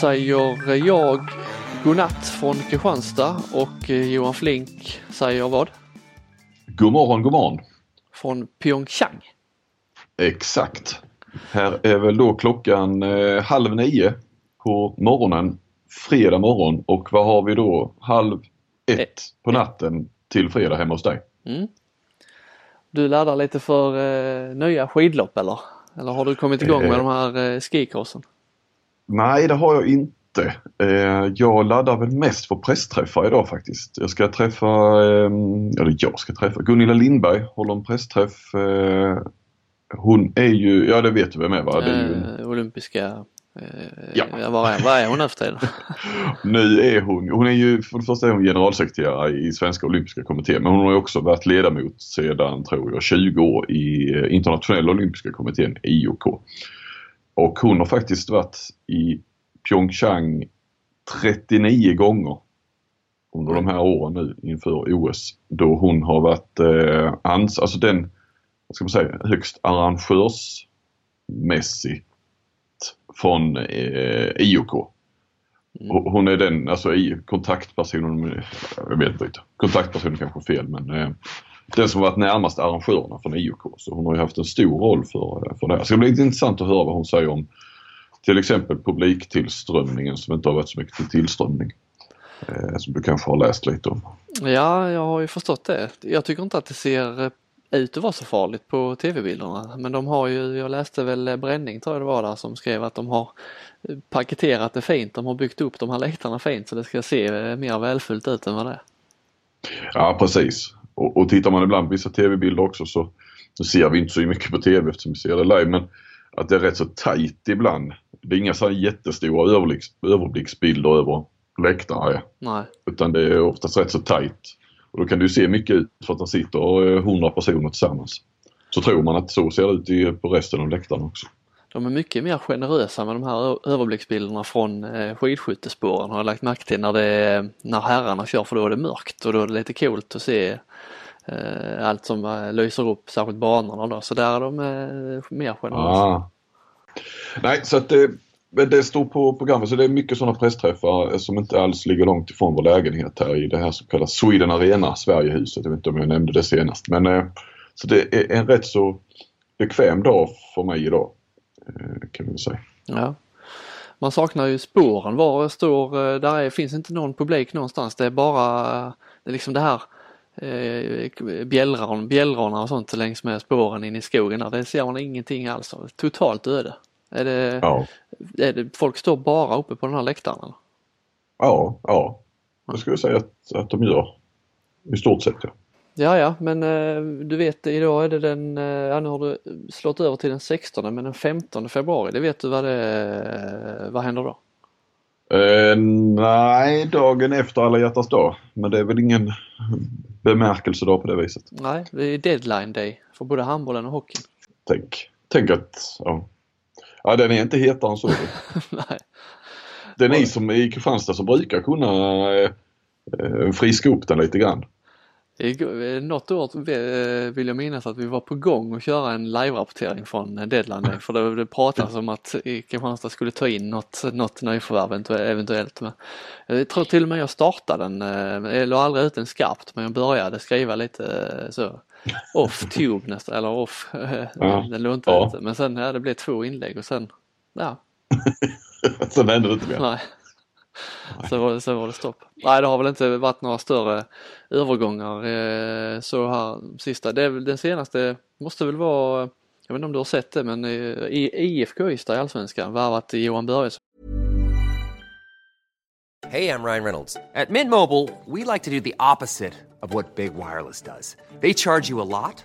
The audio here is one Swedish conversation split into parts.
Säger jag godnatt från Kristianstad och Johan Flink säger vad? God morgon, god morgon. Från Pyeongchang. Exakt. Här är väl då klockan eh, halv nio på morgonen, fredag morgon och vad har vi då? Halv ett, ett. på natten till fredag hemma hos dig. Mm. Du laddar lite för eh, nya skidlopp eller? Eller har du kommit igång med eh, de här eh, skikrossen? Nej, det har jag inte. Eh, jag laddar väl mest för pressträffar idag faktiskt. Jag ska träffa, eh, eller jag ska träffa Gunilla Lindberg, håller en pressträff. Eh, hon är ju, ja det vet du vem är va? Det är ju. Eh, olympiska Ja. Vad är, vad är hon efter tiden? nu är hon, hon är ju, för det första är hon generalsekreterare i Svenska Olympiska Kommittén men hon har också varit ledamot sedan, tror jag, 20 år i Internationella Olympiska Kommittén, IOK. Och hon har faktiskt varit i Pyeongchang 39 gånger under de här åren nu inför OS. Då hon har varit eh, ans alltså den, vad ska man säga, högst arrangörsmässigt från eh, IOK. Mm. Hon är den, alltså i kontaktpersonen, jag vet inte, kontaktpersonen kanske är fel men eh, den som varit närmast arrangörerna från IOK. Så hon har ju haft en stor roll för, för det här. Så det blir intressant att höra vad hon säger om till exempel publiktillströmningen som inte har varit så mycket till tillströmning. Eh, som du kanske har läst lite om. Ja, jag har ju förstått det. Jag tycker inte att det ser ut att vara så farligt på tv-bilderna. Men de har ju, jag läste väl Bränning tror jag det var där som skrev att de har paketerat det fint. De har byggt upp de här läktarna fint så det ska se mer välfyllt ut än vad det är. Ja precis. Och, och tittar man ibland på vissa tv-bilder också så, så ser vi inte så mycket på tv eftersom vi ser det live. Men att det är rätt så tajt ibland. Det är inga så jättestora överblicks, överblicksbilder över läktare. Nej. Utan det är oftast rätt så tajt. Och då kan du se mycket ut för att det sitter 100 personer tillsammans. Så tror man att så ser det ut på resten av läktaren också. De är mycket mer generösa med de här överblicksbilderna från eh, skidskyttespåren har jag lagt märke till när, det är, när herrarna kör för då är det mörkt och då är det lite coolt att se eh, allt som eh, lyser upp, särskilt banorna då. Så där är de eh, mer generösa. Ah. Nej, så att det, det står på programmet så det är mycket sådana pressträffar som inte alls ligger långt ifrån vår lägenhet här i det här så kallade Sweden Arena, Sverigehuset. Jag vet inte om jag nämnde det senast. Men så det är en rätt så bekväm dag för mig idag. Eh, kan man säga. Ja. Man saknar ju spåren. Var står, eh, där är, finns inte någon publik någonstans. Det är bara det är liksom det här eh, bjällran, och sånt längs med spåren in i skogen där. Det ser man ingenting alls av. Totalt öde. Är det, ja. är det, folk står bara uppe på den här läktaren? Ja, ja. Det skulle jag säga att, att de gör. I stort sett ja. Ja, ja, men eh, du vet idag är det den, eh, ja nu har du slått över till den 16 men den 15 februari, det vet du vad det vad händer då? Eh, nej, dagen efter alla hjärtans dag. Men det är väl ingen bemärkelsedag på det viset. Nej, det är deadline day för både handbollen och hockeyn. Tänk, tänk att, ja. Ja, den är inte hetare än så. nej. Det är ni som i Kristianstad som brukar kunna eh, friska upp den lite grann. Något år vill jag minnas att vi var på gång att köra en live-rapportering från Deadline för det, det pratades om att Kristianstad skulle ta in något, något nyförvärv eventuellt. Men jag tror till och med jag startade den, eh, jag la aldrig ut den skarpt men jag började skriva lite eh, så off tube nästan eller off, ja. den låg inte ja. men sen ja, det blev två inlägg och sen ja. sen hände det inte mer. Nej. Sen var, det, sen var det stopp. Nej det har väl inte varit några större övergångar eh, så här sista. Det den senaste måste väl vara, jag vet inte om du har sett det men eh, IFK Ystad i Allsvenskan värvat Johan Börjesson. Hej, jag Ryan Reynolds. At Mint Mobile we like to do the opposite of what Big Wireless does. They charge you a lot.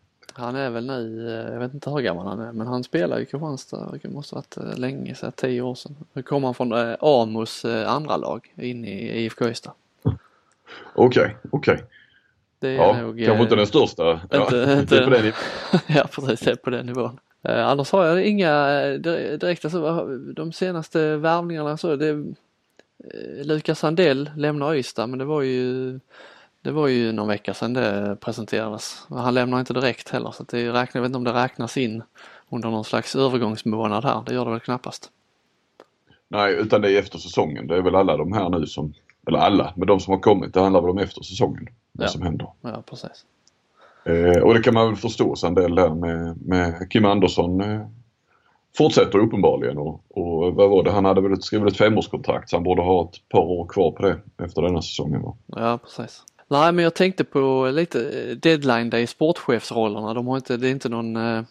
Han är väl nu, eh, jag vet inte hur gammal han är, men han spelar i Kristianstad, det måste ha varit eh, länge sedan, tio år sedan. Nu kommer han från eh, Amos andra lag in i IFK Ystad. Okej, okay, okej. Okay. Ja, nog, kanske inte den största. Inte, ja, inte, det är på den ja precis, det är på den nivån. Eh, annars har jag inga direkta så, de senaste värvningarna så det eh, Lukas Sandell lämnar Ystad men det var ju det var ju någon vecka sedan det presenterades. Han lämnar inte direkt heller så det räknar, jag vet inte om det räknas in under någon slags övergångsmånad här. Det gör det väl knappast. Nej, utan det är efter säsongen. Det är väl alla de här nu som, eller alla, men de som har kommit, det handlar väl om efter säsongen. Vad ja. som händer. Ja, precis. Eh, och det kan man väl förstå Sandell där med, med Kim Andersson. Eh, fortsätter uppenbarligen och, och vad var det, han hade väl skrivit ett femårskontrakt så han borde ha ett par år kvar på det efter denna säsongen. Va? Ja, precis. Nej men jag tänkte på lite eh, deadline day sportchefsrollerna. De har inte, det är inte någon, eh,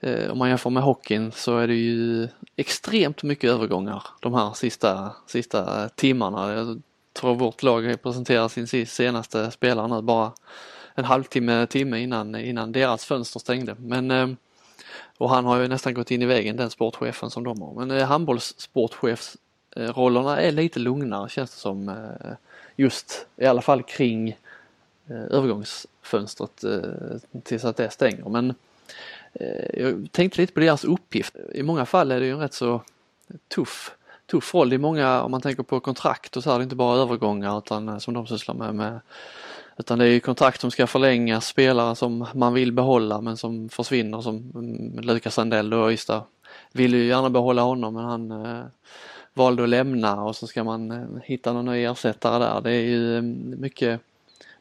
eh, om man jämför med hockeyn så är det ju extremt mycket övergångar de här sista, sista timmarna. Jag tror vårt lag presenterar sin senaste spelare nu bara en halvtimme, timme innan, innan deras fönster stängde. Men, eh, och han har ju nästan gått in i vägen den sportchefen som de har. Men eh, handbollssportchefsrollerna eh, är lite lugnare känns det som eh, just i alla fall kring eh, övergångsfönstret eh, tills att det stänger. Men eh, jag tänkte lite på deras uppgift. I många fall är det ju en rätt så tuff tuff roll. Det är många, om man tänker på kontrakt och så här, det är inte bara övergångar utan som de sysslar med, med utan det är kontrakt som ska förlängas, spelare som man vill behålla men som försvinner som mm, Lukas Sandell och Ystad vill ju gärna behålla honom men han eh, valde att lämna och så ska man eh, hitta någon ny ersättare där. Det är ju eh, mycket,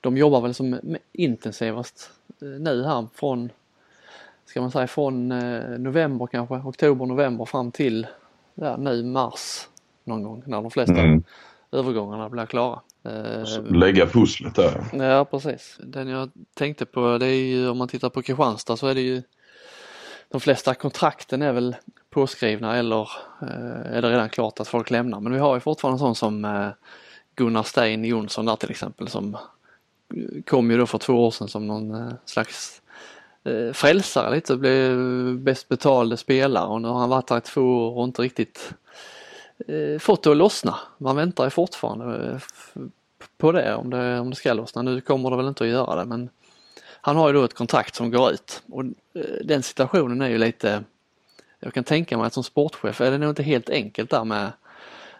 de jobbar väl som intensivast eh, nu här från, ska man säga från november kanske, oktober, november fram till ja, nu mars någon gång när de flesta mm. övergångarna blir klara. Eh, lägga pusslet där. Ja precis. Den jag tänkte på det är ju om man tittar på Kristianstad så är det ju de flesta kontrakten är väl påskrivna eller eh, är det redan klart att folk lämnar. Men vi har ju fortfarande sån som eh, Gunnar Stein Jonsson där till exempel som kom ju då för två år sedan som någon eh, slags eh, frälsare lite, blev bäst betalde spelare och nu har han varit här i två år och inte riktigt eh, fått det att lossna. Man väntar ju fortfarande eh, på det om, det om det ska lossna. Nu kommer det väl inte att göra det men han har ju då ett kontrakt som går ut och eh, den situationen är ju lite jag kan tänka mig att som sportchef är det nog inte helt enkelt där med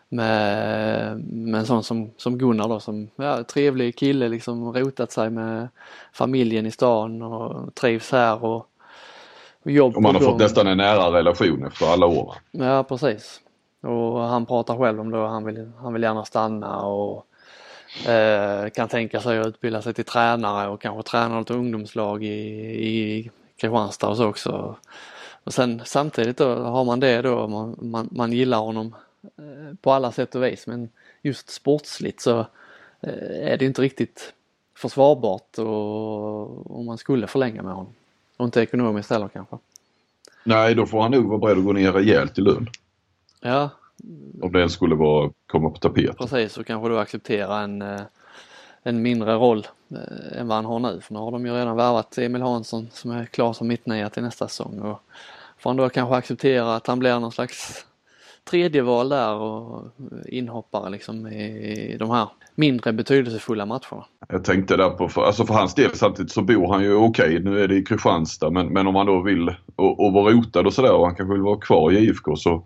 med, med en sån som, som Gunnar då som ja, trevlig kille liksom rotat sig med familjen i stan och trivs här och, och jobb Och man har fått nästan en nära relation efter alla år. Ja precis. Och han pratar själv om det han vill, han vill gärna stanna och eh, kan tänka sig att utbilda sig till tränare och kanske träna något ungdomslag i, i Kristianstad och så också. Och sen samtidigt då har man det då, man, man, man gillar honom eh, på alla sätt och vis men just sportsligt så eh, är det inte riktigt försvarbart och, om man skulle förlänga med honom. Och inte ekonomiskt heller kanske. Nej, då får han nog vara beredd att gå ner rejält i lön. Ja. Om det ens skulle vara, komma på tapet. Precis och kanske då acceptera en, eh, en mindre roll än vad han har nu. För nu har de ju redan värvat Emil Hansson som är klar som mittnia till nästa säsong. Och får han då kanske acceptera att han blir någon slags tredjeval där och inhoppare liksom i de här mindre betydelsefulla matcherna. Jag tänkte där på, för, alltså för hans del samtidigt så bor han ju okej, okay, nu är det i Kristianstad men, men om han då vill och, och vara rotad och sådär och han kanske vill vara kvar i IFK så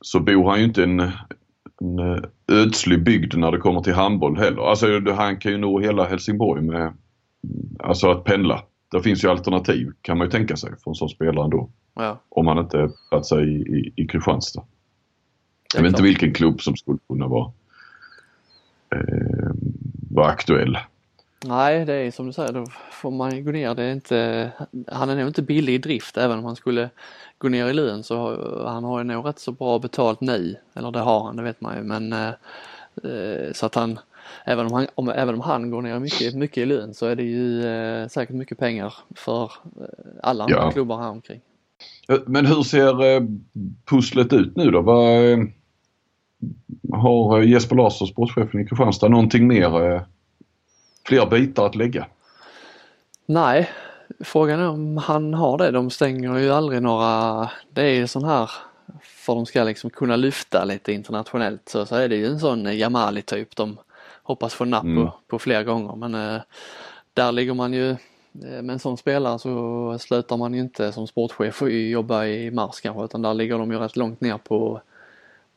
så bor han ju inte i en, en eh, ödslig bygd när det kommer till handboll heller. Alltså han kan ju nå hela Helsingborg med alltså att pendla. Det finns ju alternativ kan man ju tänka sig för en sån spelare ändå. Ja. Om han inte platsar i, i, i Kristianstad. Jag vet inte vilken klubb som skulle kunna vara, eh, vara aktuell. Nej, det är som du säger, då får man gå ner. Det är inte, han är nog inte billig i drift även om han skulle gå ner i lön så han har ju nog rätt så bra betalt nu. Eller det har han, det vet man ju men eh, eh, så att han Även om han, om, även om han går ner mycket, mycket i lön så är det ju eh, säkert mycket pengar för eh, alla andra ja. klubbar här omkring. Men hur ser eh, pusslet ut nu då? Vad, eh, har Jesper Larsson, sportchefen i Kristianstad, någonting mer, fler bitar att lägga? Nej, frågan är om han har det. De stänger ju aldrig några, det är ju sån här för de ska liksom kunna lyfta lite internationellt så, så är det ju en sån Jamali typ de hoppas få napp mm. på, på fler gånger men eh, där ligger man ju Eh, med en sån spelare så slutar man ju inte som sportchef och jobba i mars kanske utan där ligger de ju rätt långt ner på,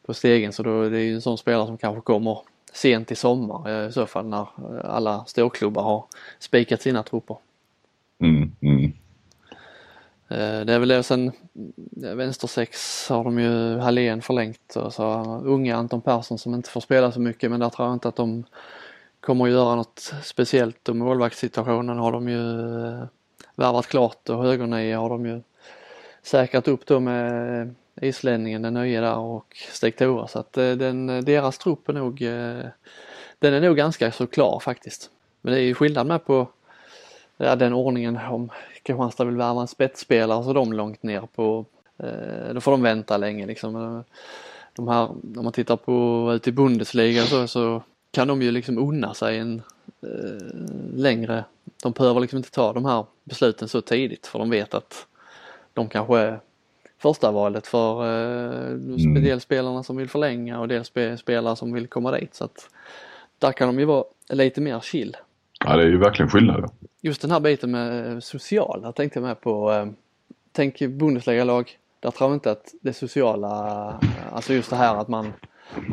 på stegen så då det är ju en sån spelare som kanske kommer sent i sommar eh, i så fall när eh, alla storklubbar har spikat sina trupper. Mm, mm. Det är väl det sen vänstersex har de ju Hallén förlängt och så unga Anton Persson som inte får spela så mycket men där tror jag inte att de kommer att göra något speciellt och målvaktssituationen har de ju eh, värvat klart och högernio har de ju säkrat upp då med islänningen, den nya där och Stegtora så att eh, den, deras trupp är nog, eh, den är nog ganska så klar faktiskt. Men det är ju skillnad med på ja, den ordningen om Kristianstad vill värva en spetsspelare så är de långt ner på, då får de vänta länge liksom. De här, om man tittar på ute i Bundesliga så, så kan de ju liksom unna sig en eh, längre, de behöver liksom inte ta de här besluten så tidigt för de vet att de kanske är första valet för eh, mm. dels spelarna som vill förlänga och dels spelare som vill komma dit så att där kan de ju vara lite mer chill. Ja det är ju verkligen skillnad. Just den här biten med sociala tänkte jag med på. Eh, tänk Bundesliga-lag, där tror jag inte att det sociala, alltså just det här att man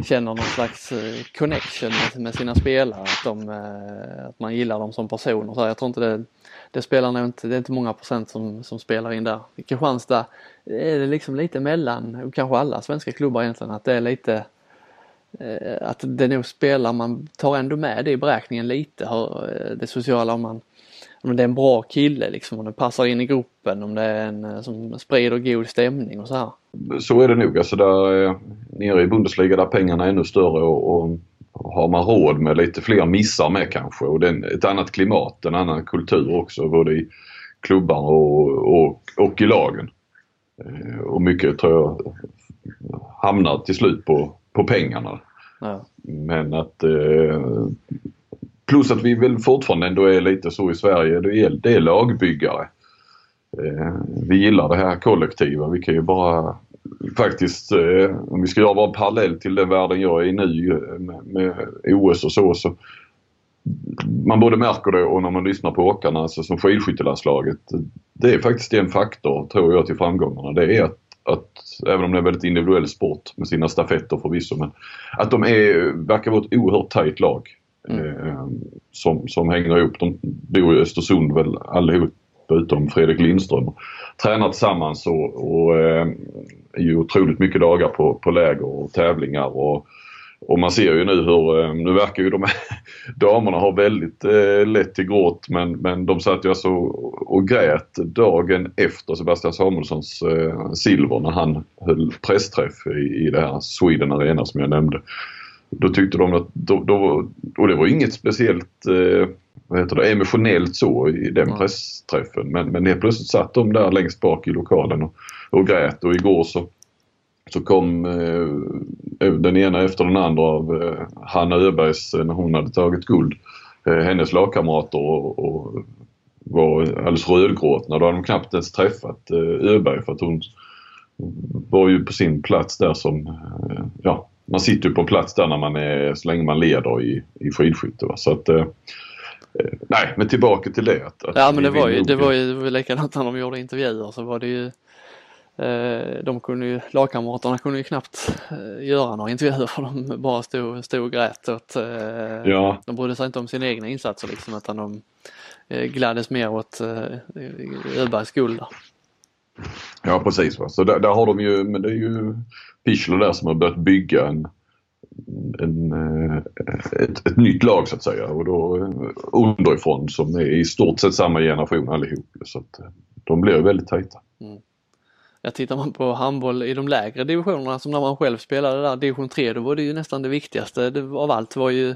känner någon slags eh, connection med, sina spelare, att, de, eh, att man gillar dem som personer. Så jag tror inte det, det spelar nog inte, det är inte många procent som, som spelar in där. I Kristianstad är det liksom lite mellan, och kanske alla svenska klubbar egentligen, att det är lite Eh, att det nog spelar, man tar ändå med det i beräkningen lite, eh, det sociala om man om det är en bra kille liksom, om det passar in i gruppen, om det är en eh, som sprider god stämning och så här. Så är det nog. Alltså där, nere i Bundesliga där pengarna är ännu större och, och har man råd med lite fler missar med kanske och det är ett annat klimat, en annan kultur också både i klubbar och, och, och i lagen. Och mycket tror jag hamnar till slut på, på pengarna. Ja. Men att eh, Plus att vi väl fortfarande ändå är lite så i Sverige, det är, det är lagbyggare. Eh, vi gillar det här kollektiva. Vi kan ju bara faktiskt, eh, om vi ska göra bara parallell till den världen jag är i nu med, med OS och så, så man både märker det och när man lyssnar på åkarna, alltså som skidskyttelandslaget. Det är faktiskt en faktor, tror jag, till framgångarna. Det är att, att, även om det är en väldigt individuell sport med sina stafetter förvisso, men att de är, verkar vara ett oerhört tajt lag. Mm. Eh, som, som hänger ihop. De bor i Östersund väl allihop utom Fredrik Lindström. Tränar tillsammans och, och eh, är ju otroligt mycket dagar på, på läger och tävlingar. Och, och man ser ju nu hur, eh, nu verkar ju de här damerna ha väldigt eh, lätt till gråt men, men de satt ju alltså och grät dagen efter Sebastian Samuelssons eh, silver när han höll pressträff i, i det här Sweden Arena som jag nämnde. Då tyckte de att, då, då, och det var inget speciellt eh, vad heter det, emotionellt så i den mm. pressträffen. Men, men helt plötsligt satt de där längst bak i lokalen och, och grät och igår så, så kom eh, den ena efter den andra av eh, Hanna Öbergs, eh, när hon hade tagit guld, eh, hennes lagkamrater och, och var alldeles rödgråtna. Då hade de knappt ens träffat eh, Öberg för att hon var ju på sin plats där som, eh, ja, man sitter ju på plats där när man är, så länge man leder i, i skidskytte. Va? Så att, eh, nej, men tillbaka till det. Att, ja men det var, ju, det var ju likadant när de gjorde intervjuer så var det ju de kunde ju, lagkamraterna kunde ju knappt eh, göra några intervjuer för de bara stod, stod och grät åt, eh, ja. de brydde sig inte om sina egna insatser liksom utan de eh, gladdes mer åt eh, Öbergs guld. Ja precis. Så där, där, har de ju, men det är ju Pichler där som har börjat bygga en, en, eh, ett, ett nytt lag så att säga och då eh, underifrån som är i stort sett samma generation allihop. Så att eh, de blir väldigt tajta. Mm. Ja, tittar man på handboll i de lägre divisionerna som när man själv spelade där, division 3, då var det ju nästan det viktigaste det, av allt var ju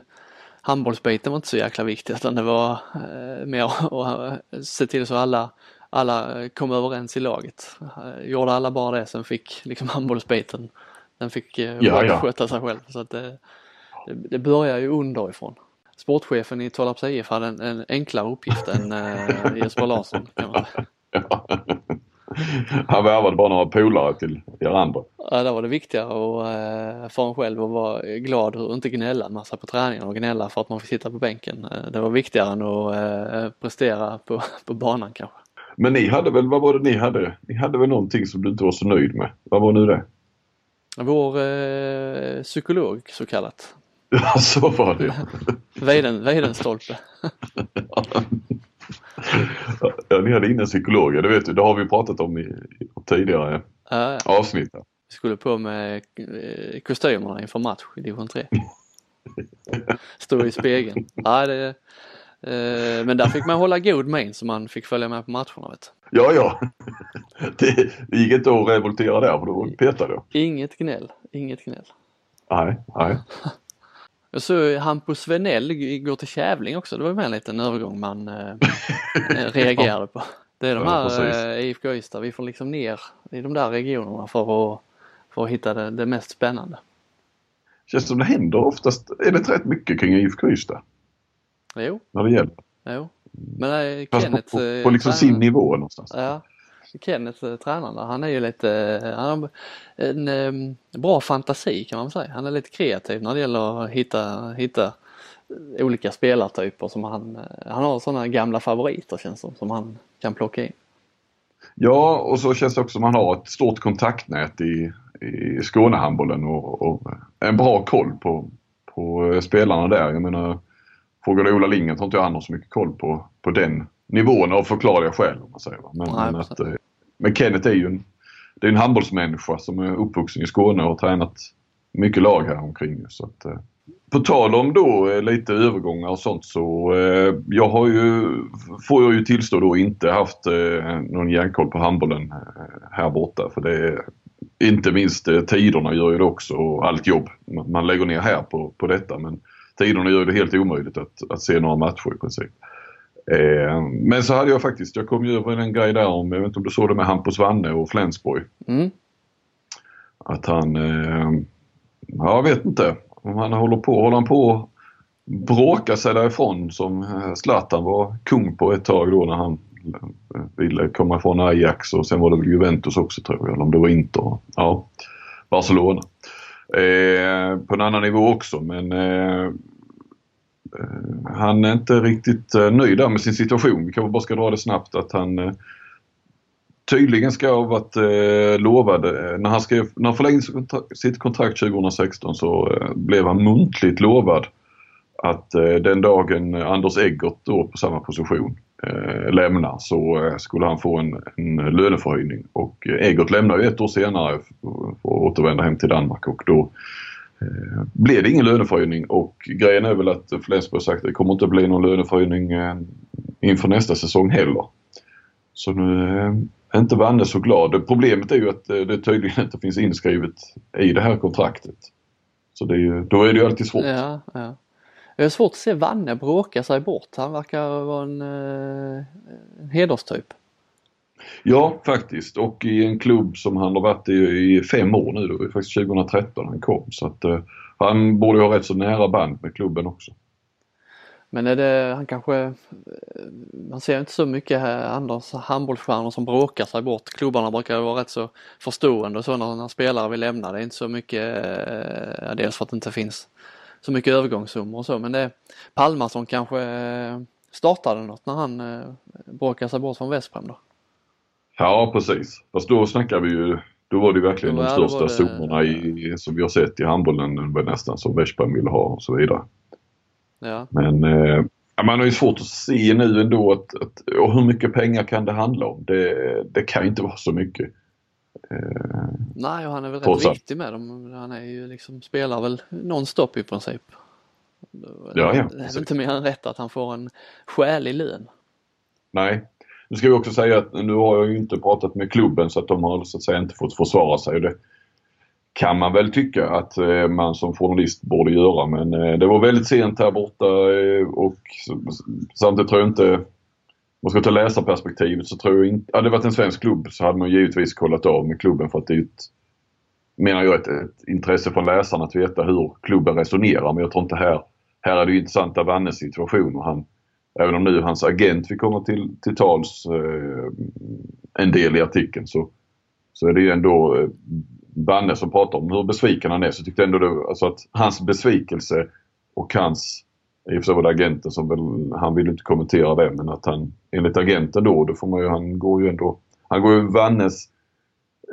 handbollsbiten var inte så jäkla viktig utan det var eh, mer att se till så alla alla kom överens i laget. Gjorde alla bara det, sen fick liksom handbollsbiten, den fick eh, ja, ja. sköta sig själv. Så att det, det, det börjar ju underifrån. sportchefen i Tollarps IF hade en, en enklare uppgift än eh, Jesper Larsson. Kan man. Han värvade bara några polare till er andra. Ja, där var det viktigare och, eh, för en själv att vara glad och inte gnälla massa på träningen och gnälla för att man får sitta på bänken. Eh, det var viktigare än att eh, prestera på, på banan kanske. Men ni hade väl, vad var det ni hade? Ni hade väl någonting som du inte var så nöjd med? Vad var nu det? Vår eh, psykolog så kallat. Ja, så var det Weiden, Weidenstolpe. ja, ni hade in en psykolog, ja, det vet du. Det har vi pratat om i, i tidigare Ja, ja. avsnitt. Vi skulle på med eh, kostymerna inför match i division 3. Stå i spegeln. Ja, det, eh, men där fick man hålla god min så man fick följa med på matcherna. Vet. Ja, ja. Det, det gick inte att revoltera där för då petade jag. Inget gnäll, inget gnäll. Nej, nej. Jag såg Hampus Svenell gå till Kävling också. Det var med en liten övergång man eh, eh, reagerade på. Det är de Ja, här precis. eh, IFK Ystad, vi får liksom ner i de där regionerna för att, för att hitta det, det mest spännande. Känns som det händer oftast, är det inte rätt mycket kring IFK Ystad? Jo, När det gäller. jo. Men eh, Fast Kenneth... på, på, eh, på liksom sin nivå någonstans. Ja, Kenneth, eh, tränaren där, han är ju lite, eh, han har en eh, bra fantasi kan man säga. Han är lite kreativ när det gäller att hitta, hitta eh, olika spelartyper som han, han har sådana gamla favoriter känns det som, som han kan plocka in. Ja, och så känns det också som han har ett stort kontaktnät i, i Skånehandbollen och, och en bra koll på, på spelarna där. Jag menar, frågar du Ola Lindgren tror inte jag han har så mycket koll på, på den nivån av förklarliga skäl. Om man säger. Men, Nej, men, att, eh, men Kenneth är ju en, det är en handbollsmänniska som är uppvuxen i Skåne och har tränat mycket lag här omkring. Så att, eh, på tal om då eh, lite övergångar och sånt så eh, jag har ju, får jag ju tillstå då inte haft eh, någon järnkoll på handbollen eh, här borta för det är inte minst eh, tiderna gör ju det också och allt jobb man, man lägger ner här på, på detta men tiderna gör det helt omöjligt att, att se några matcher i princip. Eh, men så hade jag faktiskt, jag kom ju över en grej där om, jag vet inte om du såg det med Hampus Wanne och Flensborg. Mm. Att han, eh, ja, jag vet inte. Om han håller på, håller han på att bråka sig därifrån som Zlatan var kung på ett tag då när han eh, ville komma ifrån Ajax och sen var det väl Juventus också tror jag, eller om det var Inter. Ja, Barcelona. Eh, på en annan nivå också men eh, han är inte riktigt eh, nöjd där med sin situation. Vi kanske bara ska dra det snabbt att han eh, tydligen ska ha varit eh, lovad, eh, när han, skrev, när han förlängde sitt kontrakt- 2016 så blev han muntligt lovad att den dagen Anders Eggert då på samma position eh, lämnar så skulle han få en, en löneförhöjning och Eggert lämnar ju ett år senare för att återvända hem till Danmark och då Eh, blev det ingen löneförhöjning och grejen är väl att Flensburg sagt att det kommer inte bli någon löneförhöjning eh, inför nästa säsong heller. Så nu är inte Vanne så glad. Problemet är ju att det tydligen inte finns inskrivet i det här kontraktet. Så det är ju, då är det ju alltid svårt. Ja, ja. Det är svårt att se Vanne bråka sig bort. Han verkar vara en, en hederstyp. Ja, faktiskt. Och i en klubb som han har varit i i fem år nu. Det var ju faktiskt 2013 han kom. Så att eh, han borde ju ha rätt så nära band med klubben också. Men är det, han kanske, eh, man ser inte så mycket här, andra handbollsstjärnor som bråkar sig bort. Klubbarna brukar vara rätt så förstående och så när, när spelare vill lämna. Det är inte så mycket, eh, dels för att det inte finns så mycket övergångssummor och så men det är som kanske eh, startade något när han eh, bråkade sig bort från Westbrem då. Ja, precis. Fast då snackar vi ju då var det ju verkligen Då de största det- summorna i, som vi har sett i handbollen nästan som Westberg ville ha och så vidare. Ja, Men eh, ja, man har ju svårt att se nu ändå att, att och hur mycket pengar kan det handla om? Det, det kan inte vara så mycket. Eh, nej och han är väl rätt allt. viktig med dem. Han är ju liksom, spelar väl nonstop i princip. Ja, ja, Det är väl inte mer än rätt att han får en skälig lön. nej. Nu ska vi också säga att nu har jag ju inte pratat med klubben så att de har så att säga inte fått försvara sig. Det kan man väl tycka att eh, man som journalist borde göra men eh, det var väldigt sent här borta eh, och samtidigt tror jag inte om man ska ta läsarperspektivet så tror jag inte, hade det varit en svensk klubb så hade man givetvis kollat av med klubben för att det är ett, menar jag, ett, ett intresse från läsarna att veta hur klubben resonerar men jag tror inte här, här är det ju intressanta Vannes situation och han, även om nu hans agent fick komma till, till tals eh, en del i artikeln så, så är det ju ändå eh, Banne som pratar om hur besviken han är så tyckte jag ändå det, alltså att hans besvikelse och hans, i och för sig var det agenten som väl, han vill inte kommentera det men att han enligt agenten då, då får man ju, han går ju ändå, han går ju Vannes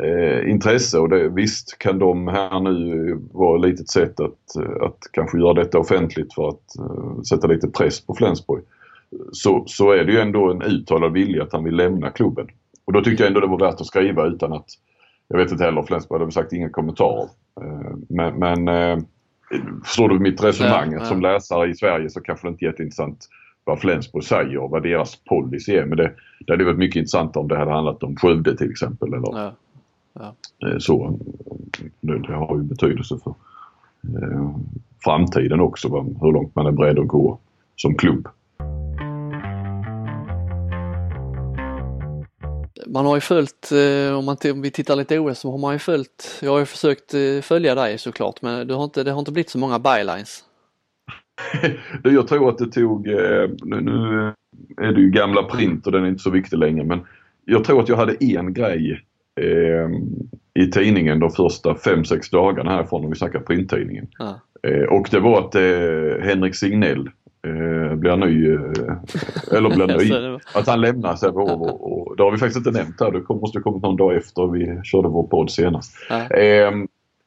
eh, intresse och det, visst kan de här nu vara ett litet sätt att, eh, att kanske göra detta offentligt för att eh, sätta lite press på Flensburg. Så, så är det ju ändå en uttalad vilja att han vill lämna klubben. Och då tyckte jag ändå det var värt att skriva utan att jag vet inte heller, Flensburg hade sagt inga kommentarer. Eh, men, men eh, förstår du mitt resonemang? Ja, ja. Som läsare i Sverige så kanske det inte är jätteintressant vad Flensburg säger och vad deras policy är. Men det, det hade varit mycket intressant om det hade handlat om Skövde till exempel. Eller ja, ja. Eh, så. Det, det, har ju betydelse för eh, framtiden också, hur långt man är beredd att gå som klubb. Man har ju följt, eh, om, man om vi tittar lite OS så har man ju följt, jag har ju försökt eh, följa dig såklart men det har inte, det har inte blivit så många bylines. jag tror att det tog, eh, nu, är det ju gamla print och den är inte så viktig längre men jag tror att jag hade en grej i tidningen de första 5-6 dagarna härifrån om vi snackar printtidningen. Ja. Och det var att Henrik Signell blir ny, eller blir ny, att han lämnar Sävehof och det har vi faktiskt inte nämnt här. Det måste ha kommit någon dag efter vi körde vår podd senast. Ja. Eh,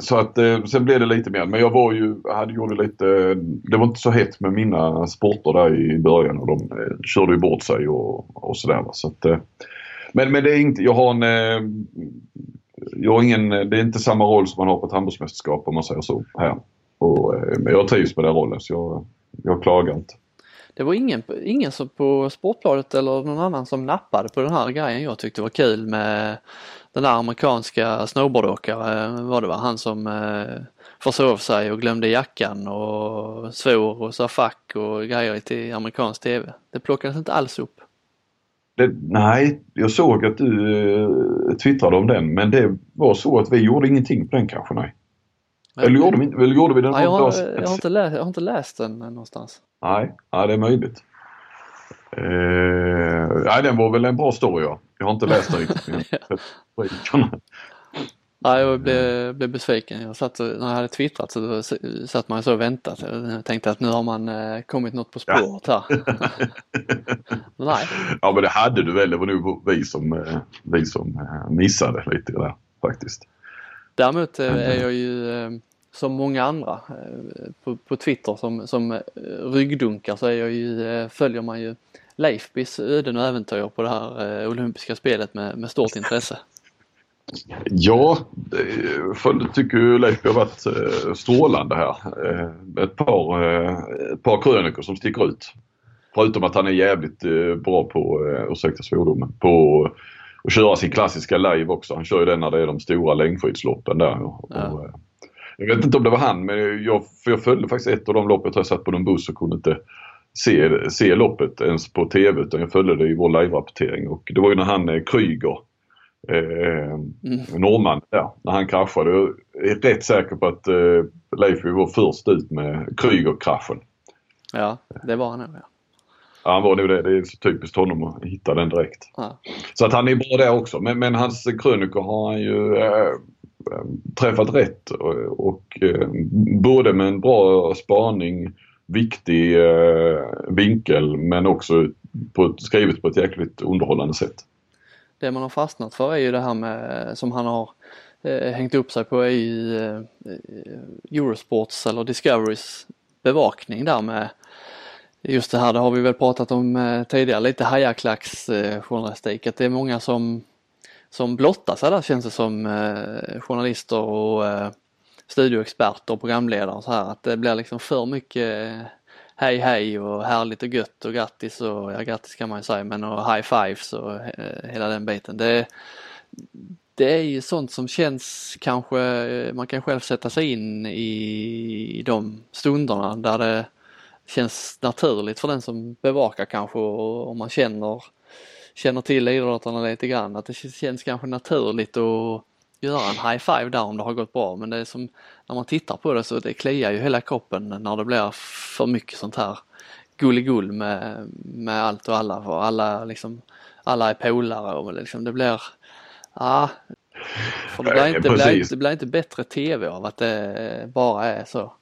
så att eh, sen blev det lite mer. Men jag var ju, hade gjort lite, det var inte så hett med mina sporter där i början och de eh, körde ju bort sig och, och sådär. Så att, eh, men, men det är inte, jag har en, jag har ingen, det är inte samma roll som man har på ett handbollsmästerskap om man säger så här. Och, men jag trivs med den rollen så jag, jag klagar inte. Det var ingen, ingen som på Sportbladet eller någon annan som nappade på den här grejen jag tyckte var kul med den där amerikanska snowboardåkaren var det var han som eh, försov sig och glömde jackan och svor och sa fuck och grejer till amerikansk tv. Det plockades inte alls upp. Det, nej, jag såg att du eh, twittrade om den men det var så att vi gjorde ingenting på den kanske nej. Eller gjorde vi, eller gjorde vi den? Nej, jag, har, jag, har inte läst, jag har inte läst den någonstans. Nej, ja, det är möjligt. Eh, nej, den var väl en bra story ja. Jag har inte läst den riktigt. Nej, jag blev, blev besviken. Jag satt, när jag hade twittrat så satt man så och väntade. Jag tänkte att nu har man eh, kommit något på spåret här. Nej. Ja men det hade du väl. Det var nog vi som, eh, vi som eh, missade lite där faktiskt. Däremot är jag ju som många andra eh, på, på Twitter som, som eh, ryggdunkar så är jag ju, eh, följer man ju Leifbys öden och äventyr på det här olympiska spelet med, med stort intresse. Ja, jag tycker Leifby har varit strålande här. Ett par, ett par krönikor som sticker ut. Förutom att han är jävligt bra på, ursäkta svordomen, på att köra sin klassiska live också. Han kör ju den när det är de stora längdskidloppen där. Och, ja. Jag vet inte om det var han men jag, för jag följde faktiskt ett av de lopp jag satt på någon buss och kunde inte se, se loppet ens på TV utan jag följde det i vår live-rapportering och det var ju när han eh, Kryger eh, mm. norrman där, när han kraschade. Jag är rätt säker på att eh, Leif var först ut med Kryger-kraschen. Ja, det var han nog ja. Ja, han var nog det. Det är så typiskt honom att hitta den direkt. Ja. Så att han är bra där också. Men, men hans krönikor har han ju eh, träffat rätt och, och eh, både med en bra spaning, viktig eh, vinkel men också på, skrivet på ett jäkligt underhållande sätt. Det man har fastnat för är ju det här med som han har hängt upp sig på i eh, Eurosports eller Discoverys bevakning där med just det här, det har vi väl pratat om eh, tidigare, lite hajaklacksjournalistik, att det är många som som blottar sig där känns det som eh, journalister och eh, studioexperter och programledare och så här att det blir liksom för mycket hej hej och härligt och gött och grattis och ja grattis kan man ju säga men och high fives och eh, hela den biten. Det, det är ju sånt som känns kanske, man kan själv sätta sig in i, i de stunderna där det känns naturligt för den som bevakar kanske och om man känner känner till idrottarna lite grann. Att det känns kanske naturligt att göra en high five där om det har gått bra men det är som när man tittar på det så det kliar ju hela kroppen när det blir för mycket sånt här gulligull med, med allt och alla för alla liksom alla är polare och liksom det blir ja, för det, blir inte, det, blir, det blir inte bättre tv av att det bara är så.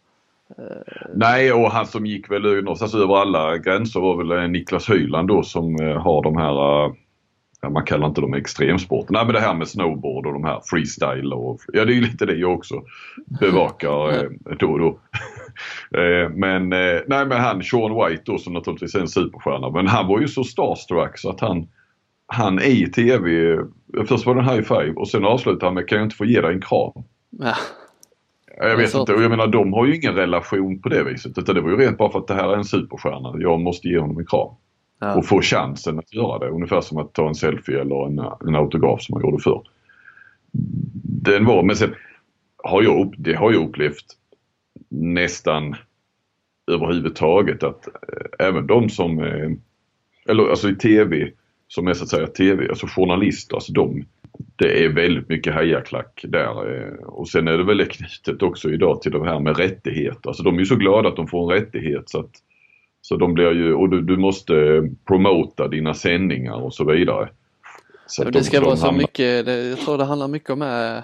Nej och han som gick väl någonstans över alla gränser var väl Niklas Höjland då som eh, har de här man kallar inte dem extremsport. Nej men det här med snowboard och de här freestyle och ja det är lite det jag också bevakar eh, då och då. eh, men eh, nej men han Sean White då som naturligtvis är en superstjärna men han var ju så starstruck så att han han i TV, först var det en high five och sen avslutade han med kan jag inte få ge dig en kram? Ja. Jag vet inte och jag menar de har ju ingen relation på det viset utan det var ju rent bara för att det här är en superstjärna. Jag måste ge honom en kram. Ja. Och få chansen att göra det. Ungefär som att ta en selfie eller en, en autograf som man gjorde förr. Den var, men sen har jag, det har jag upplevt nästan överhuvudtaget att äh, även de som, äh, eller alltså i TV, som är så att säga TV, alltså journalister, alltså de, det är väldigt mycket hejaklack där. Eh, och sen är det väl knutet också idag till det här med rättigheter. Alltså de är ju så glada att de får en rättighet så att så de blir ju, och du, du måste promota dina sändningar och så vidare. Så det ska de vara så hamnar... mycket, det, jag tror det handlar mycket om äh,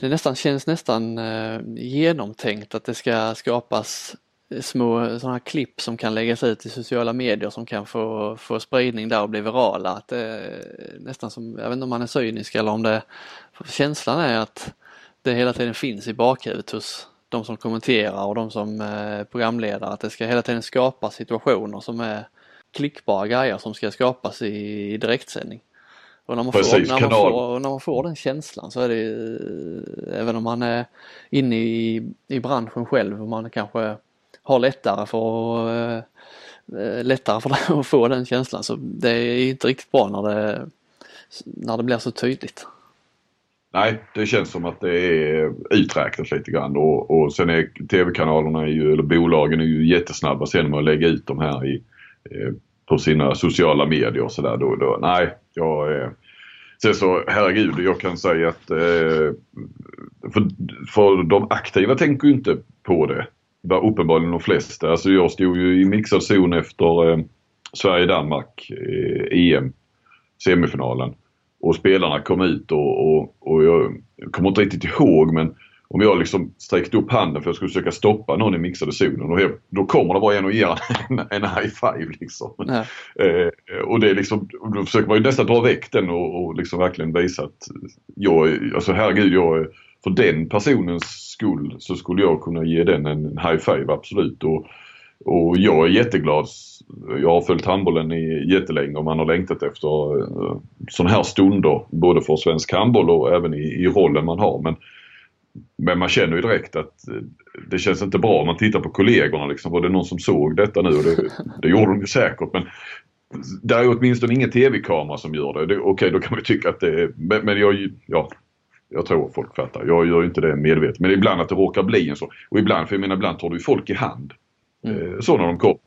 det nästan känns nästan äh, genomtänkt att det ska skapas små sådana här klipp som kan läggas ut i sociala medier som kan få, få spridning där och bli virala. Att det nästan som, jag vet inte om man är cynisk eller om det, känslan är att det hela tiden finns i bakhuvudet hos de som kommenterar och de som eh, programledare att det ska hela tiden skapa situationer som är klickbara grejer som ska skapas i direktsändning. Och när man, Precis, får, när, man får, när man får den känslan så är det ju, eh, även om man är inne i, i branschen själv och man kanske har lättare för att lättare för att få den känslan så det är inte riktigt bra när det, när det blir så tydligt. Nej, det känns som att det är uträknat lite grann och, och sen är tv-kanalerna, eller bolagen är ju jättesnabba sen med att lägga ut de här i, eh, på sina sociala medier och sådär. Då, då. Nej, jag eh, Sen så herregud, jag kan säga att eh, för, för de aktiva tänker ju inte på det. Var uppenbarligen de flesta. Alltså jag stod ju i mixad zon efter eh, Sverige-Danmark eh, EM semifinalen och spelarna kom ut och, och, och jag kommer inte riktigt ihåg men om jag liksom sträckte upp handen för att jag skulle försöka stoppa någon i mixade zonen och då kommer det bara en och ger en, en high five liksom. Eh, och det är liksom, då försöker man ju nästan dra väck den och, och liksom verkligen visa att jag, alltså herregud jag, för den personens skull så skulle jag kunna ge den en high five absolut. Och, och jag är jätteglad. Jag har följt handbollen i jättelänge och man har längtat efter uh, sådana här stunder både för svensk handboll och även i, i rollen man har. Men, men man känner ju direkt att uh, det känns inte bra om man tittar på kollegorna. Liksom. Var det någon som såg detta nu? Och det, det gjorde de ju säkert. Men det är åtminstone ingen tv-kamera som gör det. det Okej, okay, då kan man ju tycka att det är... Men, men jag, ja, jag tror folk fattar. Jag gör ju inte det medvetet. Men ibland att det råkar bli en så. Och ibland, för jag menar ibland tar du folk i hand. Mm. Så när de kom.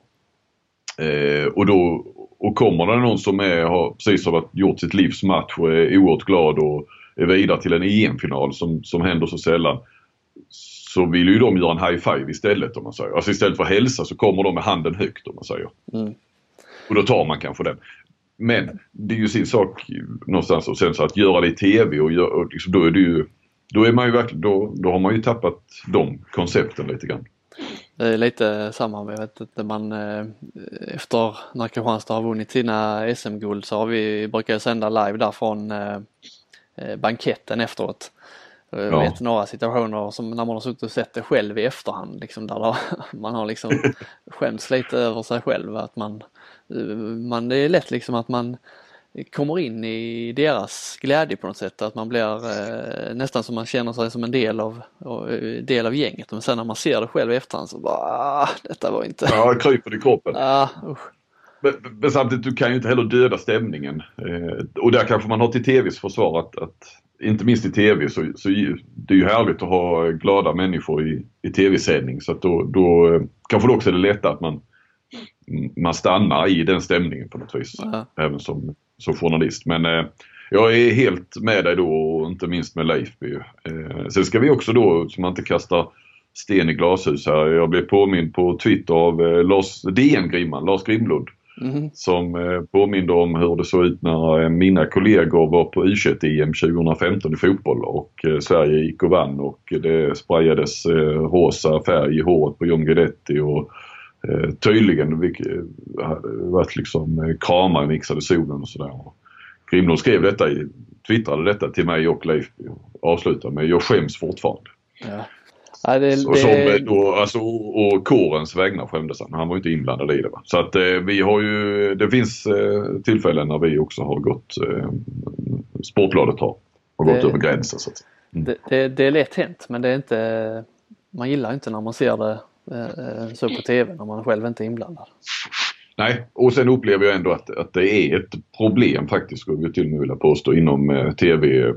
Eh, och då och kommer det någon som är, har precis har gjort sitt livs match och är oerhört glad och är vidare till en EM-final som, som händer så sällan. Så vill ju de göra en high five istället om man säger. Alltså istället för hälsa så kommer de med handen högt om man säger. Mm. Och då tar man kanske den. Men det är ju sin sak någonstans och sen så att göra det i TV och, gör, och liksom, då är det ju då är man ju verkligen, då, då har man ju tappat de koncepten lite grann. Det är lite samma, jag vet inte man eh, efter när Kristianstad har vunnit sina SM-guld så har vi, brukar sända live där från eh, eh, banketten efteråt. Jag ja. vet några situationer som när man har suttit och sett det själv i efterhand liksom där man har liksom skämts lite över sig själv att man, man det är lätt liksom att man kommer in i deras glädje på något sätt. Att man blir eh, nästan som man känner sig som en del av, del av gänget. Men sen när man ser det själv i efterhand så bara, ah, detta var inte... Ja, det kryper i kroppen. Ah, men, men, samtidigt, du kan ju inte heller döda stämningen. Eh, och där kanske man har till TVs försvar att, att inte minst i TV så, så det är ju härligt att ha glada människor i, i TV-sändning så att då, då eh, kanske det också är det lätta att man, man stannar i den stämningen på något vis. Ja. Även som som journalist. Men, eh, jag är helt med dig då och inte minst med Leifby. Eh, sen ska vi också då, så man inte kastar sten i glashus här. Jag blev påmind på Twitter av eh, Lars DN-grimman, Lars Grimlund. Mm. Som eh, påminde om hur det såg ut när eh, mina kollegor var på U21-EM 2015 i fotboll och eh, Sverige gick och vann och det sprayades eh, rosa färg i håret på John Guidetti och eh, tydligen vilket, hade varit liksom kramar i mixade solen och sådär. Grimlund skrev detta, i, twittrade detta till mig och Leif och avslutade med jag skäms fortfarande. Ja. Ja, det, så, det... Som då, alltså, och kårens vägnar skämdes han. Han var inte inblandad i det. Va? Så att eh, vi har ju, det finns eh, tillfällen när vi också har gått, eh, Sportbladet har, har gått över gränsen. Så att, mm. det, det, det, är lätt hänt men det är inte, man gillar inte när man ser det eh, så på TV när man själv inte är inblandad. Nej, och sen upplever jag ändå att, att det är ett problem faktiskt, skulle jag till och med vilja påstå, inom eh, TV,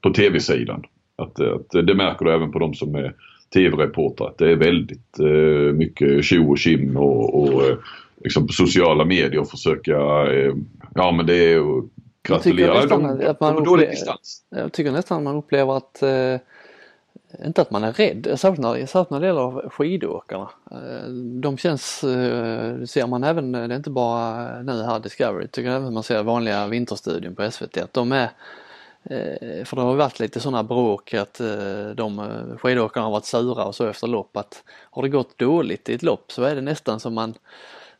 på TV-sidan. Att, att det märker du även på de som är tv-reportrar att det är väldigt eh, mycket tjo och kim och, och eh, liksom på sociala medier försöka, eh, ja men det är gratulera. Jag tycker, nästan att man upplever, jag tycker nästan att man upplever att eh, inte att man är rädd, särskilt när, särskilt när det gäller skidåkarna. Eh, de känns, eh, det ser man även, det är inte bara nu här Discovery, tycker även man ser vanliga Vinterstudion på SVT att de är eh, för det har varit lite sådana bråk att de skidåkarna har varit sura och så efter lopp att har det gått dåligt i ett lopp så är det nästan som man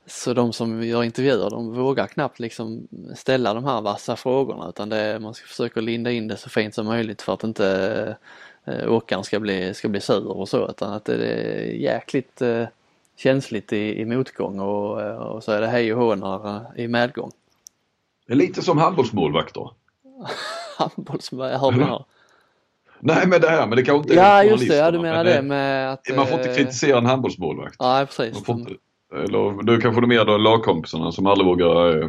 så de som gör intervjuer de vågar knappt liksom ställa de här vassa frågorna utan det är, man ska försöka linda in det så fint som möjligt för att inte åkaren ska bli, ska bli sur och så utan att det är jäkligt känsligt i, i motgång och, och så är det hej och hå när, i medgång. Det är lite som handbollsmålvakter. handbollsmål? Nej men det här, men det kanske inte Ja just det, ja, du menar det med att... Man får inte eh, kritisera en handbollsmålvakt. Nej precis. Inte, eller du kanske är mer då lagkompisarna som aldrig vågar eh,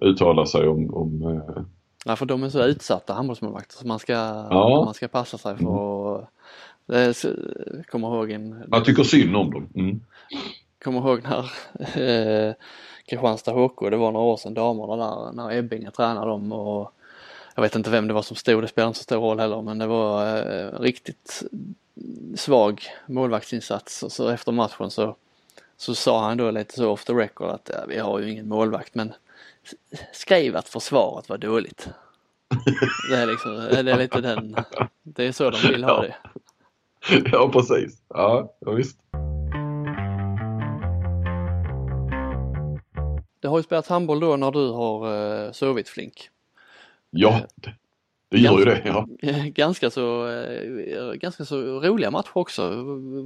uttala sig om... om eh... Nej för de är så utsatta handbollsmålvakter så man ska, ja. man ska passa sig för att... Mm. Kommer ihåg en... Jag tycker synd om dem. Mm. Kommer ihåg när eh, Kristianstad HK, det var några år sedan damerna där när Ebbinge tränade dem och jag vet inte vem det var som stod, det spelar inte så stor roll heller men det var eh, riktigt svag målvaktsinsats och så efter matchen så, så sa han då lite så off the record att ja, vi har ju ingen målvakt men skriv att försvaret var dåligt. Det är liksom, det är lite den, det är så de vill ha det. Ja precis, ja, visst. Det har ju spelats handboll då när du har uh, sovit flink. Ja, det gör ju det. Ja. Ganska, så, eh, ganska så roliga matcher också.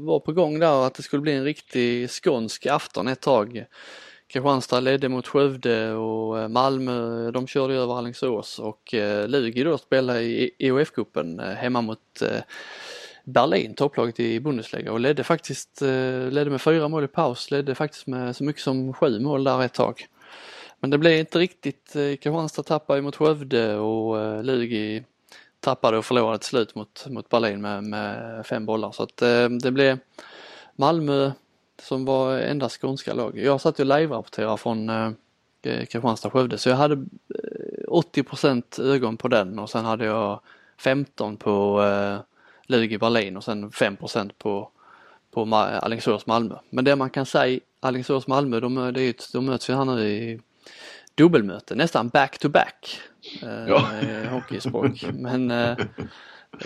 Var på gång där att det skulle bli en riktig skånsk afton ett tag. Kristianstad ledde mot Skövde och eh, Malmö de körde över Alingsås och eh, Lugi då spelade i EOF-cupen eh, hemma mot Berlin, topplaget i Bundesliga och ledde faktiskt ledde med fyra mål i paus, ledde faktiskt med så mycket som sju mål där ett tag. Men det blev inte riktigt, Kristianstad tappade mot Skövde och Lugi tappade och förlorade till slut mot, mot Berlin med, med fem bollar så att det blev Malmö som var enda skånska lag. Jag satt ju live-rapporterade från Kristianstad-Skövde så jag hade 80% ögon på den och sen hade jag 15 på Lugi Berlin och sen 5 på, på Alingsås-Malmö. Men det man kan säga Alingsås-Malmö de, de möts ju här nu i dubbelmöte, nästan back to back eh, ja. hockeyspråk. Men eh,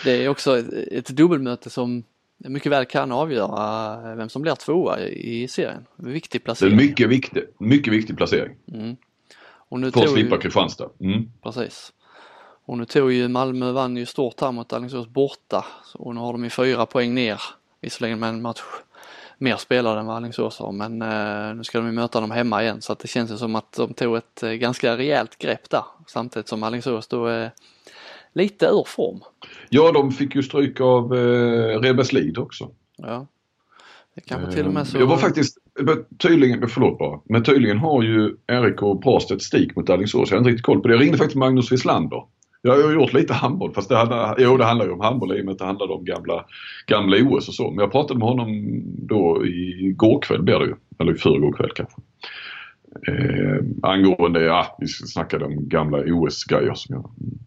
det är också ett, ett dubbelmöte som mycket väl kan avgöra vem som blir tvåa i serien. Viktig placering. Det är mycket viktig, mycket viktig placering. Mm. Och nu För att slippa Kristianstad. Mm. Precis. Och nu tog ju Malmö, vann ju stort här mot Alingsås borta och nu har de ju fyra poäng ner. Visserligen med en match mer spelare än vad Alingsås har men eh, nu ska de ju möta dem hemma igen så att det känns som att de tog ett eh, ganska rejält grepp där samtidigt som Alingsås då är lite ur form. Ja, de fick ju stryk av eh, Rebeslid också. Ja. Det kanske till och med så... Jag var faktiskt, tydligen, förlåt bara, men tydligen har ju Erik och Prast ett stik mot Alingsås. Jag har inte riktigt koll på det. Jag ringde faktiskt Magnus Wislander jag har gjort lite handboll fast det handlar, jo, det handlar ju om handboll i och med att det handlade om gamla, gamla OS och så. Men jag pratade med honom då igår kväll blir det ju. Eller i förrgår kväll kanske. Eh, angående, ja, vi snackade om gamla OS-grejer.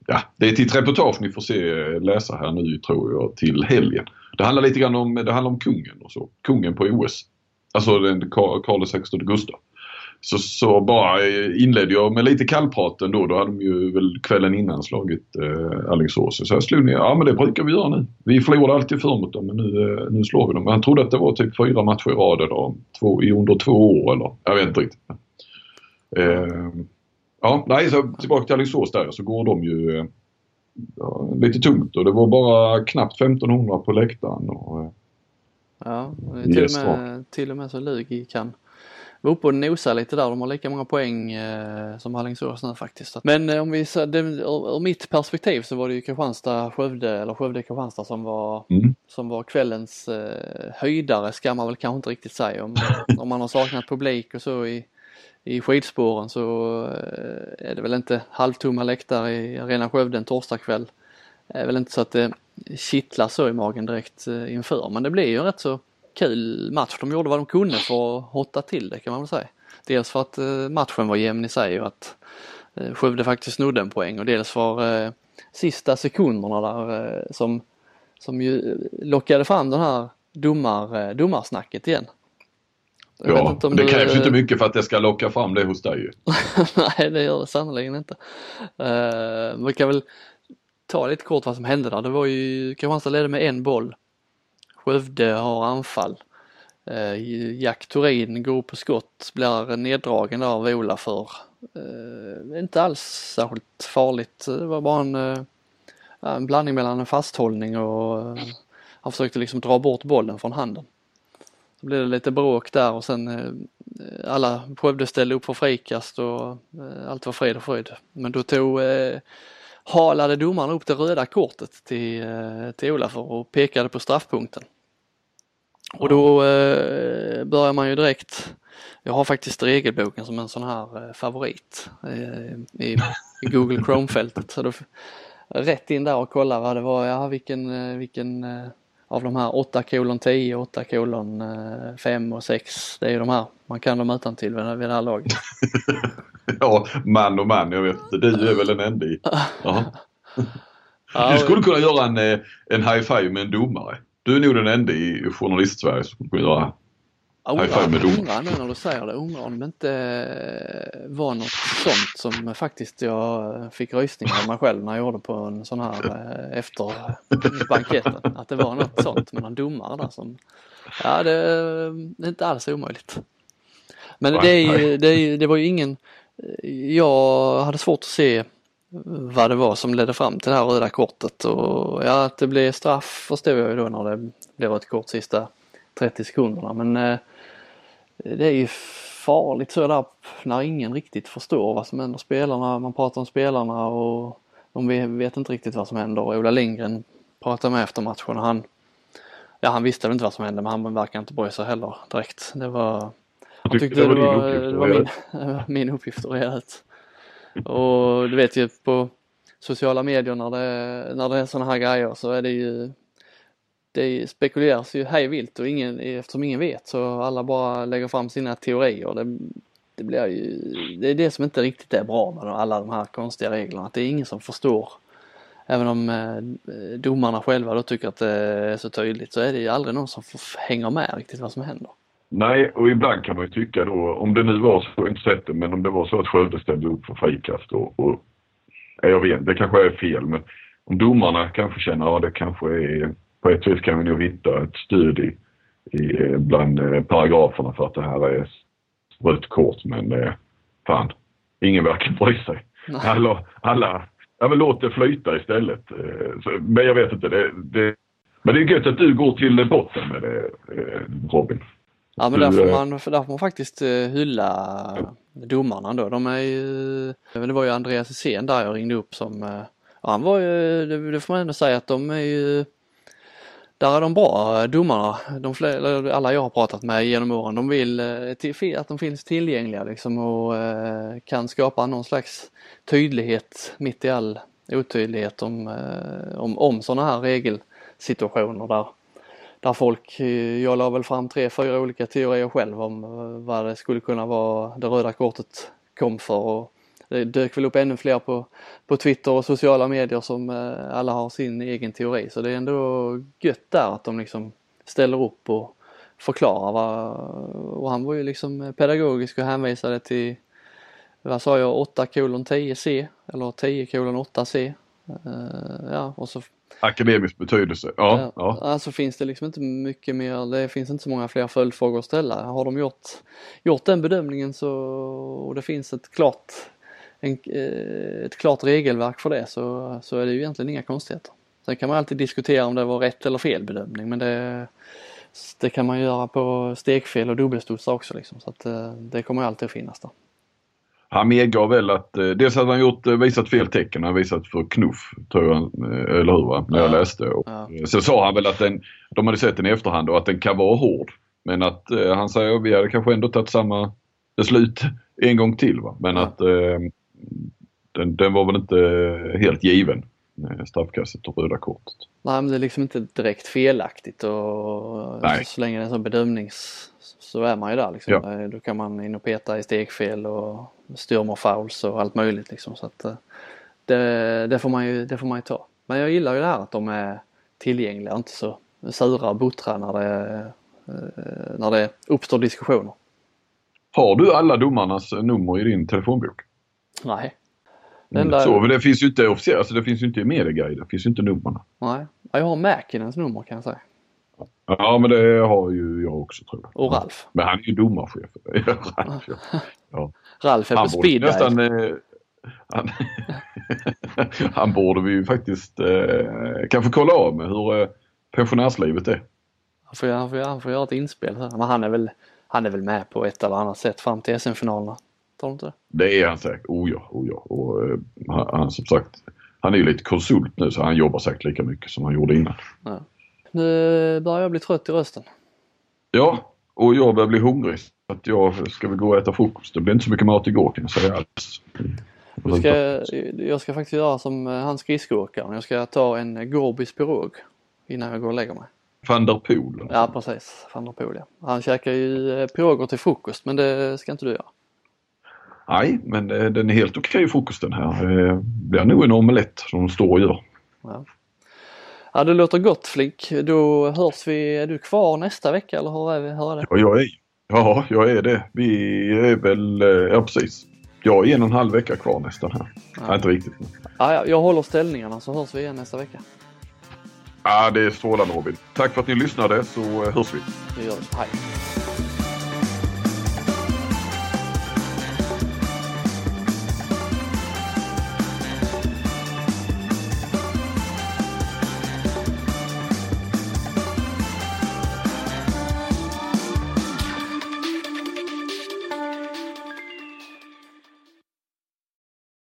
Ja, det är till ett reportage ni får se, eh, läsa här nu tror jag till helgen. Det handlar lite grann om, det handlar om kungen och så. Kungen på OS. Alltså den Karl XVI Gustav. Så, så bara eh, inledde jag med lite kallprat ändå. Då hade de ju väl kvällen innan slagit eh, Alingsås. Så jag slog ner, ja men det brukar vi göra nu. Vi förlorade alltid för mot dem men nu, eh, nu slår vi dem. Han trodde att det var typ fyra matcher i rad eller två, under två år eller jag vet inte riktigt. Eh, ja, nej, så tillbaka till Alingsås där så går de ju ja, lite tungt och det var bara knappt 1500 på läktaren. Och, ja, till och, med, till och med så Lugi kan var uppe och nosa lite där. De har lika många poäng eh, som Alingsås nu faktiskt. Men eh, om vi ser, det, ur, ur mitt perspektiv så var det ju Kristianstad-Skövde eller Skövde-Kristianstad som var, mm. som var kvällens eh, höjdare ska man väl kanske inte riktigt säga. Om, om man har saknat publik och så i, i skidspåren så eh, är det väl inte halvtomma läktare i Arena Skövde en torsdagkväll. Det är väl inte så att det kittlar så i magen direkt eh, inför men det blir ju rätt så kul match. De gjorde vad de kunde för att hotta till det kan man väl säga. Dels för att eh, matchen var jämn i sig och att Skövde faktiskt snodde en poäng och dels för sista sekunderna där som, som ju lockade fram den här domar, domarsnacket igen. Jag ja, det du... krävs ju inte mycket för att det ska locka fram det hos dig ju. Nej, det gör det sannerligen inte. Uh, vi kan väl ta lite kort vad som hände där. Det var ju Kristianstad ledde med en boll Skövde har anfall. Eh, Jack Torin går på skott, blir neddragen av Ola för. Eh, inte alls särskilt farligt. Det var bara en, eh, en blandning mellan en fasthållning och han försökte liksom dra bort bollen från handen. Blev det lite bråk där och sen alla Skövde ställde upp för frikast och allt var fred och fröjd. Men då tog halade domaren upp det röda kortet till, till Olaf och pekade på straffpunkten. Och då eh, börjar man ju direkt, jag har faktiskt regelboken som en sån här eh, favorit eh, i, i Google Chrome-fältet. Så då, rätt in där och kolla vad det var, ja vilken, eh, vilken eh, av de här 8 kolon 10, 8 kolon 5 och 6, det är ju de här, man kan dem utan till vid, det här laget. ja, man och man, jag vet inte, du är väl en enda i. Du skulle kunna göra en, en high five med en domare. Du är nog den enda i journalist-Sverige som kommer göra five med. Undrar nu när du säger det, undrar om det inte eh, var något sånt som faktiskt jag fick rysningar av mig själv när jag gjorde på en sån här eh, efter banketten. Att det var något sånt med någon domare där som, ja det, det är inte alls omöjligt. Men det, är, det, det var ju ingen, jag hade svårt att se vad det var som ledde fram till det här röda kortet och ja att det blev straff förstod jag ju då när det blev rött kort sista 30 sekunderna men eh, det är ju farligt så där när ingen riktigt förstår vad som händer. Spelarna, man pratar om spelarna och de vet inte riktigt vad som händer. Ola Lindgren pratade med efter matchen och han, ja han visste väl inte vad som hände men han verkar inte bry sig heller direkt. Det var, han tyckte det var, det var, det var min, min uppgift att reda ut. Och du vet ju på sociala medier när det, när det är sådana här grejer så är det ju det spekuleras ju hej vilt och ingen, eftersom ingen vet så alla bara lägger fram sina teorier. Det, det blir ju, det är det som inte riktigt är bra med alla de här konstiga reglerna. Att det är ingen som förstår. Även om eh, domarna själva då tycker att det är så tydligt så är det ju aldrig någon som hänger med riktigt vad som händer. Nej, och ibland kan man ju tycka då, om det nu var så, jag har inte sett det, men om det var så att Skövde ställde upp för frikast och, och jag vet, det kanske är fel, men om domarna kanske känner, att det kanske är, på ett vis kan vi nog hitta ett stöd i, i bland eh, paragraferna för att det här är rött kort, men eh, fan, ingen verkar bry sig. Alla, alla, ja men låt det flyta istället. Eh, så, men jag vet inte, det, det, men det är gött att du går till botten med det eh, Robin. Ja men där får man, där får man faktiskt eh, hylla domarna då. De är ju, det var ju Andreas Hysén där jag ringde upp som, eh, han var ju, det får man ändå säga att de är ju, där är de bra eh, domarna. De fler, alla jag har pratat med genom åren, de vill eh, att de finns tillgängliga liksom och eh, kan skapa någon slags tydlighet mitt i all otydlighet om, om, om sådana här regelsituationer där där folk, jag la väl fram tre, fyra olika teorier själv om vad det skulle kunna vara det röda kortet kom för. Och det dök väl upp ännu fler på, på Twitter och sociala medier som eh, alla har sin egen teori. Så det är ändå gött där att de liksom ställer upp och förklarar vad, och han var ju liksom pedagogisk och hänvisade till, vad sa jag, 8 kolon 10 C eller 10 kolon 8 C. Ja, och så Akademisk betydelse, ja. ja. ja. Alltså finns det liksom inte mycket mer, det finns inte så många fler följdfrågor att ställa. Har de gjort, gjort den bedömningen så, och det finns ett klart, en, eh, ett klart regelverk för det så, så är det ju egentligen inga konstigheter. Sen kan man alltid diskutera om det var rätt eller fel bedömning men det, det kan man göra på stekfel och dubbelstudsar också liksom. Så att eh, det kommer alltid att finnas där. Han medgav väl att eh, dels hade han gjort, visat fel tecken, han visat för knuff tror jag, eller hur va? När jag läste. Och, ja. Sen sa han väl att den, de hade sett den i efterhand och att den kan vara hård. Men att han säger att vi hade kanske ändå tagit samma beslut en gång till va. Men ja. att den, den var väl inte helt given. Straffkastet och röda kortet. Nej men det är liksom inte direkt felaktigt och Nej. så länge det är en sån bedömnings så är man ju där liksom. Ja. Då kan man in och peta i stegfel och styrmorfouls och allt möjligt liksom. Så att, eh, det, det, får man ju, det får man ju ta. Men jag gillar ju det här att de är tillgängliga, inte så sura och buttra när det, eh, när det uppstår diskussioner. Har du alla domarnas nummer i din telefonbok? Nej. Det, enda... så, men det finns ju inte officiellt, alltså det finns ju inte i medieguiden, det finns ju inte numren. Nej, jag har Mäkinens nummer kan jag säga. Ja men det har ju jag också tror jag. Och Ralf. Men han är ju domarchef. Ralf, ja. Ralf är på speed nästan, eh, han, han borde vi ju faktiskt eh, kanske kolla av med hur eh, pensionärslivet är. Han får, han, får, han får göra ett inspel. Men han är, väl, han är väl med på ett eller annat sätt fram till SM-finalerna? Du inte det? är han säkert. Oh ja, oh ja. Och, eh, han, han, som sagt, han är ju lite konsult nu så han jobbar säkert lika mycket som han gjorde innan. Ja. Nu börjar jag bli trött i rösten. Ja, och jag börjar bli hungrig. Så att jag ska väl gå och äta frukost. Det blev inte så mycket mat igår kan jag säga alls. Jag ska, jag ska faktiskt göra som han skridskoåkaren. Jag ska ta en Gorbis pirog innan jag går och lägger mig. Van der Poel? Ja precis, van der Poel ja. Han käkar ju eh, piroger till frukost men det ska inte du göra. Nej, men eh, den är helt okej okay, frukosten här. Det blir nog en omelett som de står och gör. Ja. Ja det låter gott Flink. Då hörs vi. Är du kvar nästa vecka eller hur är, vi, hur är det? Ja jag är, ja, jag är det. Vi är väl, eh, ja precis. Jag är en och en halv vecka kvar nästan här. Ja. Nej, inte riktigt. Ja, jag håller ställningarna så hörs vi igen nästa vecka. Ja, det är strålande Robin. Tack för att ni lyssnade så hörs vi. Det gör vi. Hej.